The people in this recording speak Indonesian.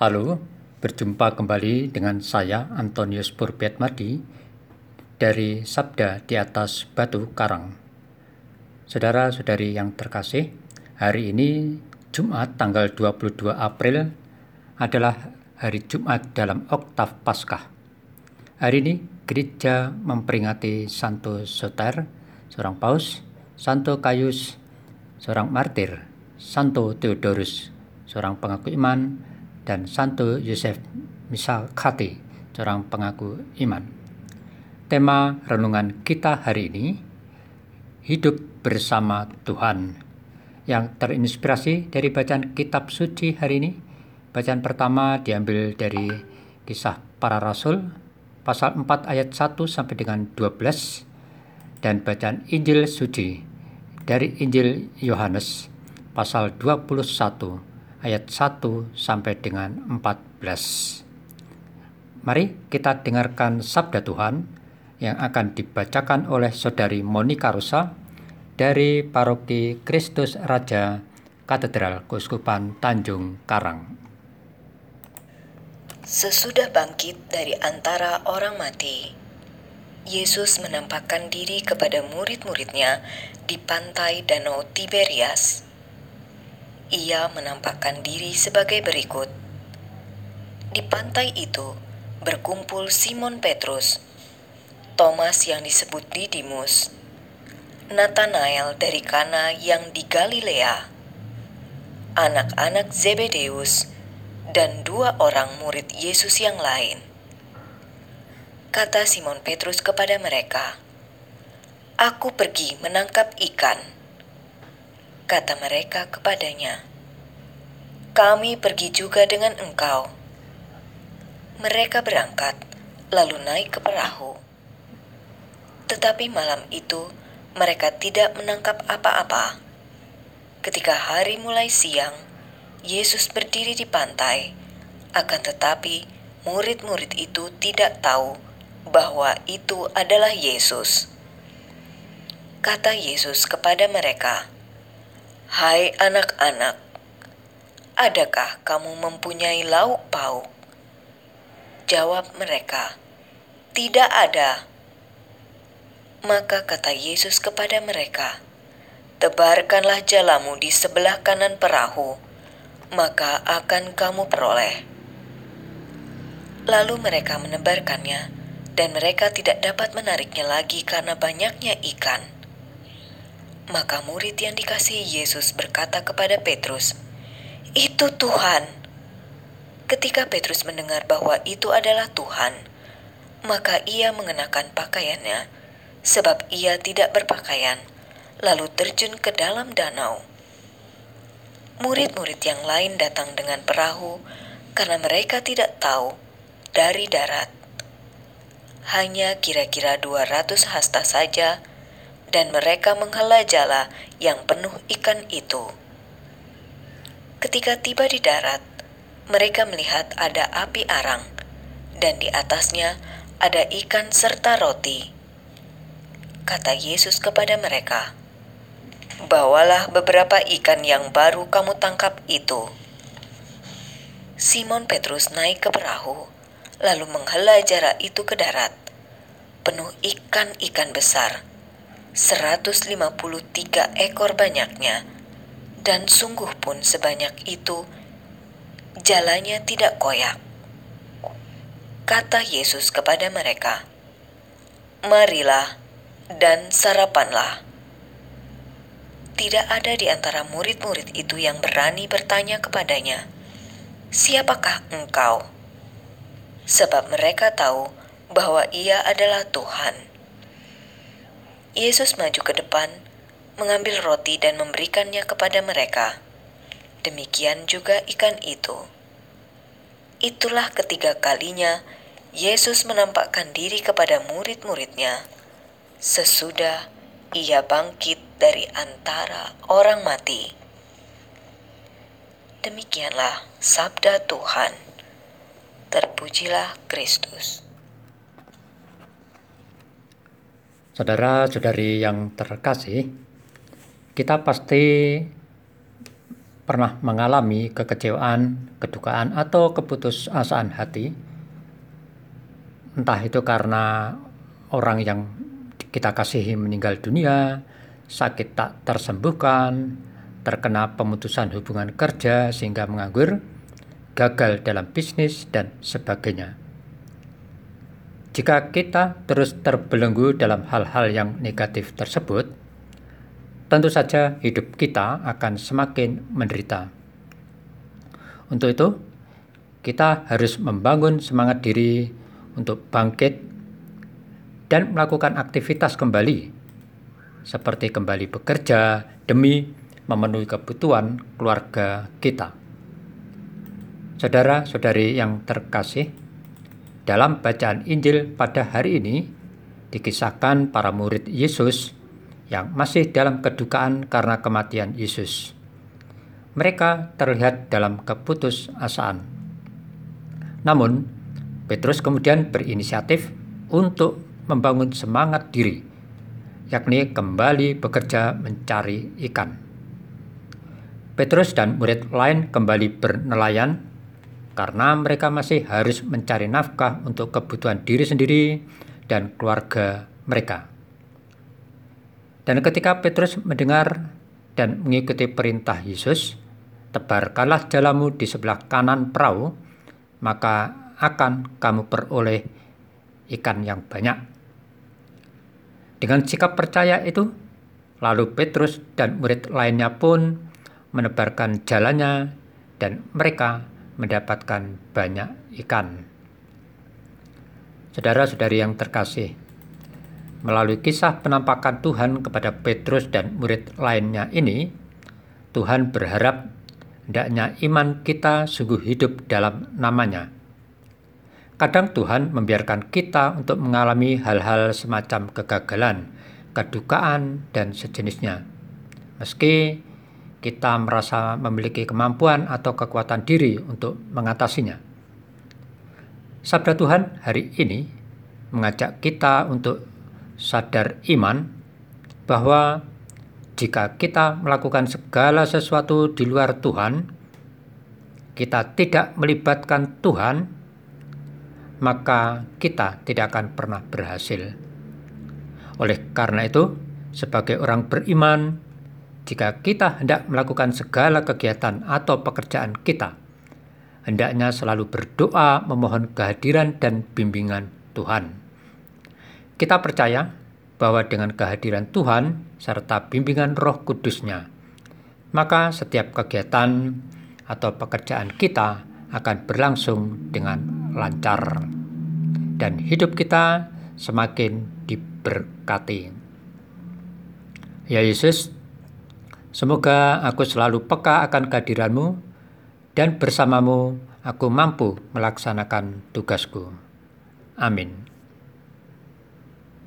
Halo, berjumpa kembali dengan saya Antonius Purbiatmadi dari Sabda di atas Batu Karang. Saudara-saudari yang terkasih, hari ini Jumat tanggal 22 April adalah hari Jumat dalam Oktav Paskah. Hari ini gereja memperingati Santo Soter, seorang paus, Santo Kayus, seorang martir, Santo Theodorus, seorang pengaku iman, dan Santo Yosef Misakati, seorang pengaku iman. Tema renungan kita hari ini, hidup bersama Tuhan, yang terinspirasi dari bacaan kitab suci hari ini. Bacaan pertama diambil dari kisah para rasul, pasal 4 ayat 1 sampai dengan 12, dan bacaan Injil suci dari Injil Yohanes, pasal 21 ayat 1 sampai dengan 14. Mari kita dengarkan sabda Tuhan yang akan dibacakan oleh Saudari Monika Rosa dari Paroki Kristus Raja Katedral Keuskupan Tanjung Karang. Sesudah bangkit dari antara orang mati, Yesus menampakkan diri kepada murid-muridnya di pantai Danau Tiberias ia menampakkan diri sebagai berikut. Di pantai itu berkumpul Simon Petrus, Thomas yang disebut Didimus, Nathanael dari Kana yang di Galilea, anak-anak Zebedeus, dan dua orang murid Yesus yang lain. Kata Simon Petrus kepada mereka, "Aku pergi menangkap ikan." Kata mereka kepadanya, "Kami pergi juga dengan engkau." Mereka berangkat, lalu naik ke perahu. Tetapi malam itu mereka tidak menangkap apa-apa. Ketika hari mulai siang, Yesus berdiri di pantai, akan tetapi murid-murid itu tidak tahu bahwa itu adalah Yesus. Kata Yesus kepada mereka, Hai anak-anak, adakah kamu mempunyai lauk pauk? Jawab mereka, Tidak ada. Maka kata Yesus kepada mereka, Tebarkanlah jalamu di sebelah kanan perahu, maka akan kamu peroleh. Lalu mereka menebarkannya, dan mereka tidak dapat menariknya lagi karena banyaknya ikan. Maka murid yang dikasihi Yesus berkata kepada Petrus, "Itu Tuhan." Ketika Petrus mendengar bahwa itu adalah Tuhan, maka ia mengenakan pakaiannya, sebab ia tidak berpakaian, lalu terjun ke dalam danau. Murid-murid yang lain datang dengan perahu karena mereka tidak tahu dari darat. Hanya kira-kira 200 hasta saja dan mereka menghela jala yang penuh ikan itu. Ketika tiba di darat, mereka melihat ada api arang, dan di atasnya ada ikan serta roti. Kata Yesus kepada mereka, "Bawalah beberapa ikan yang baru kamu tangkap itu." Simon Petrus naik ke perahu, lalu menghela jarak itu ke darat, penuh ikan-ikan besar 153 ekor banyaknya, dan sungguh pun sebanyak itu jalannya tidak koyak. Kata Yesus kepada mereka, "Marilah dan sarapanlah." Tidak ada di antara murid-murid itu yang berani bertanya kepadanya, "Siapakah engkau?" Sebab mereka tahu bahwa Ia adalah Tuhan. Yesus maju ke depan, mengambil roti dan memberikannya kepada mereka. Demikian juga ikan itu. Itulah ketiga kalinya Yesus menampakkan diri kepada murid-muridnya sesudah ia bangkit dari antara orang mati. Demikianlah sabda Tuhan. Terpujilah Kristus. Saudara-saudari yang terkasih, kita pasti pernah mengalami kekecewaan, kedukaan, atau keputusasaan hati, entah itu karena orang yang kita kasihi meninggal dunia, sakit tak tersembuhkan, terkena pemutusan hubungan kerja sehingga menganggur, gagal dalam bisnis, dan sebagainya. Jika kita terus terbelenggu dalam hal-hal yang negatif tersebut, tentu saja hidup kita akan semakin menderita. Untuk itu, kita harus membangun semangat diri untuk bangkit dan melakukan aktivitas kembali, seperti kembali bekerja demi memenuhi kebutuhan keluarga kita. Saudara-saudari yang terkasih, dalam bacaan Injil pada hari ini dikisahkan para murid Yesus yang masih dalam kedukaan karena kematian Yesus. Mereka terlihat dalam keputusasaan. Namun, Petrus kemudian berinisiatif untuk membangun semangat diri, yakni kembali bekerja mencari ikan. Petrus dan murid lain kembali bernelayan karena mereka masih harus mencari nafkah untuk kebutuhan diri sendiri dan keluarga mereka. Dan ketika Petrus mendengar dan mengikuti perintah Yesus, tebarkanlah jalamu di sebelah kanan perahu, maka akan kamu peroleh ikan yang banyak. Dengan sikap percaya itu, lalu Petrus dan murid lainnya pun menebarkan jalannya dan mereka mendapatkan banyak ikan. Saudara-saudari yang terkasih, melalui kisah penampakan Tuhan kepada Petrus dan murid lainnya ini, Tuhan berharap hendaknya iman kita sungguh hidup dalam namanya. Kadang Tuhan membiarkan kita untuk mengalami hal-hal semacam kegagalan, kedukaan, dan sejenisnya. Meski kita merasa memiliki kemampuan atau kekuatan diri untuk mengatasinya. Sabda Tuhan hari ini mengajak kita untuk sadar iman bahwa jika kita melakukan segala sesuatu di luar Tuhan, kita tidak melibatkan Tuhan, maka kita tidak akan pernah berhasil. Oleh karena itu, sebagai orang beriman, jika kita hendak melakukan segala kegiatan atau pekerjaan kita, hendaknya selalu berdoa memohon kehadiran dan bimbingan Tuhan. Kita percaya bahwa dengan kehadiran Tuhan serta bimbingan roh kudusnya, maka setiap kegiatan atau pekerjaan kita akan berlangsung dengan lancar dan hidup kita semakin diberkati. Ya Yesus, Semoga aku selalu peka akan kehadiranmu dan bersamamu aku mampu melaksanakan tugasku. Amin.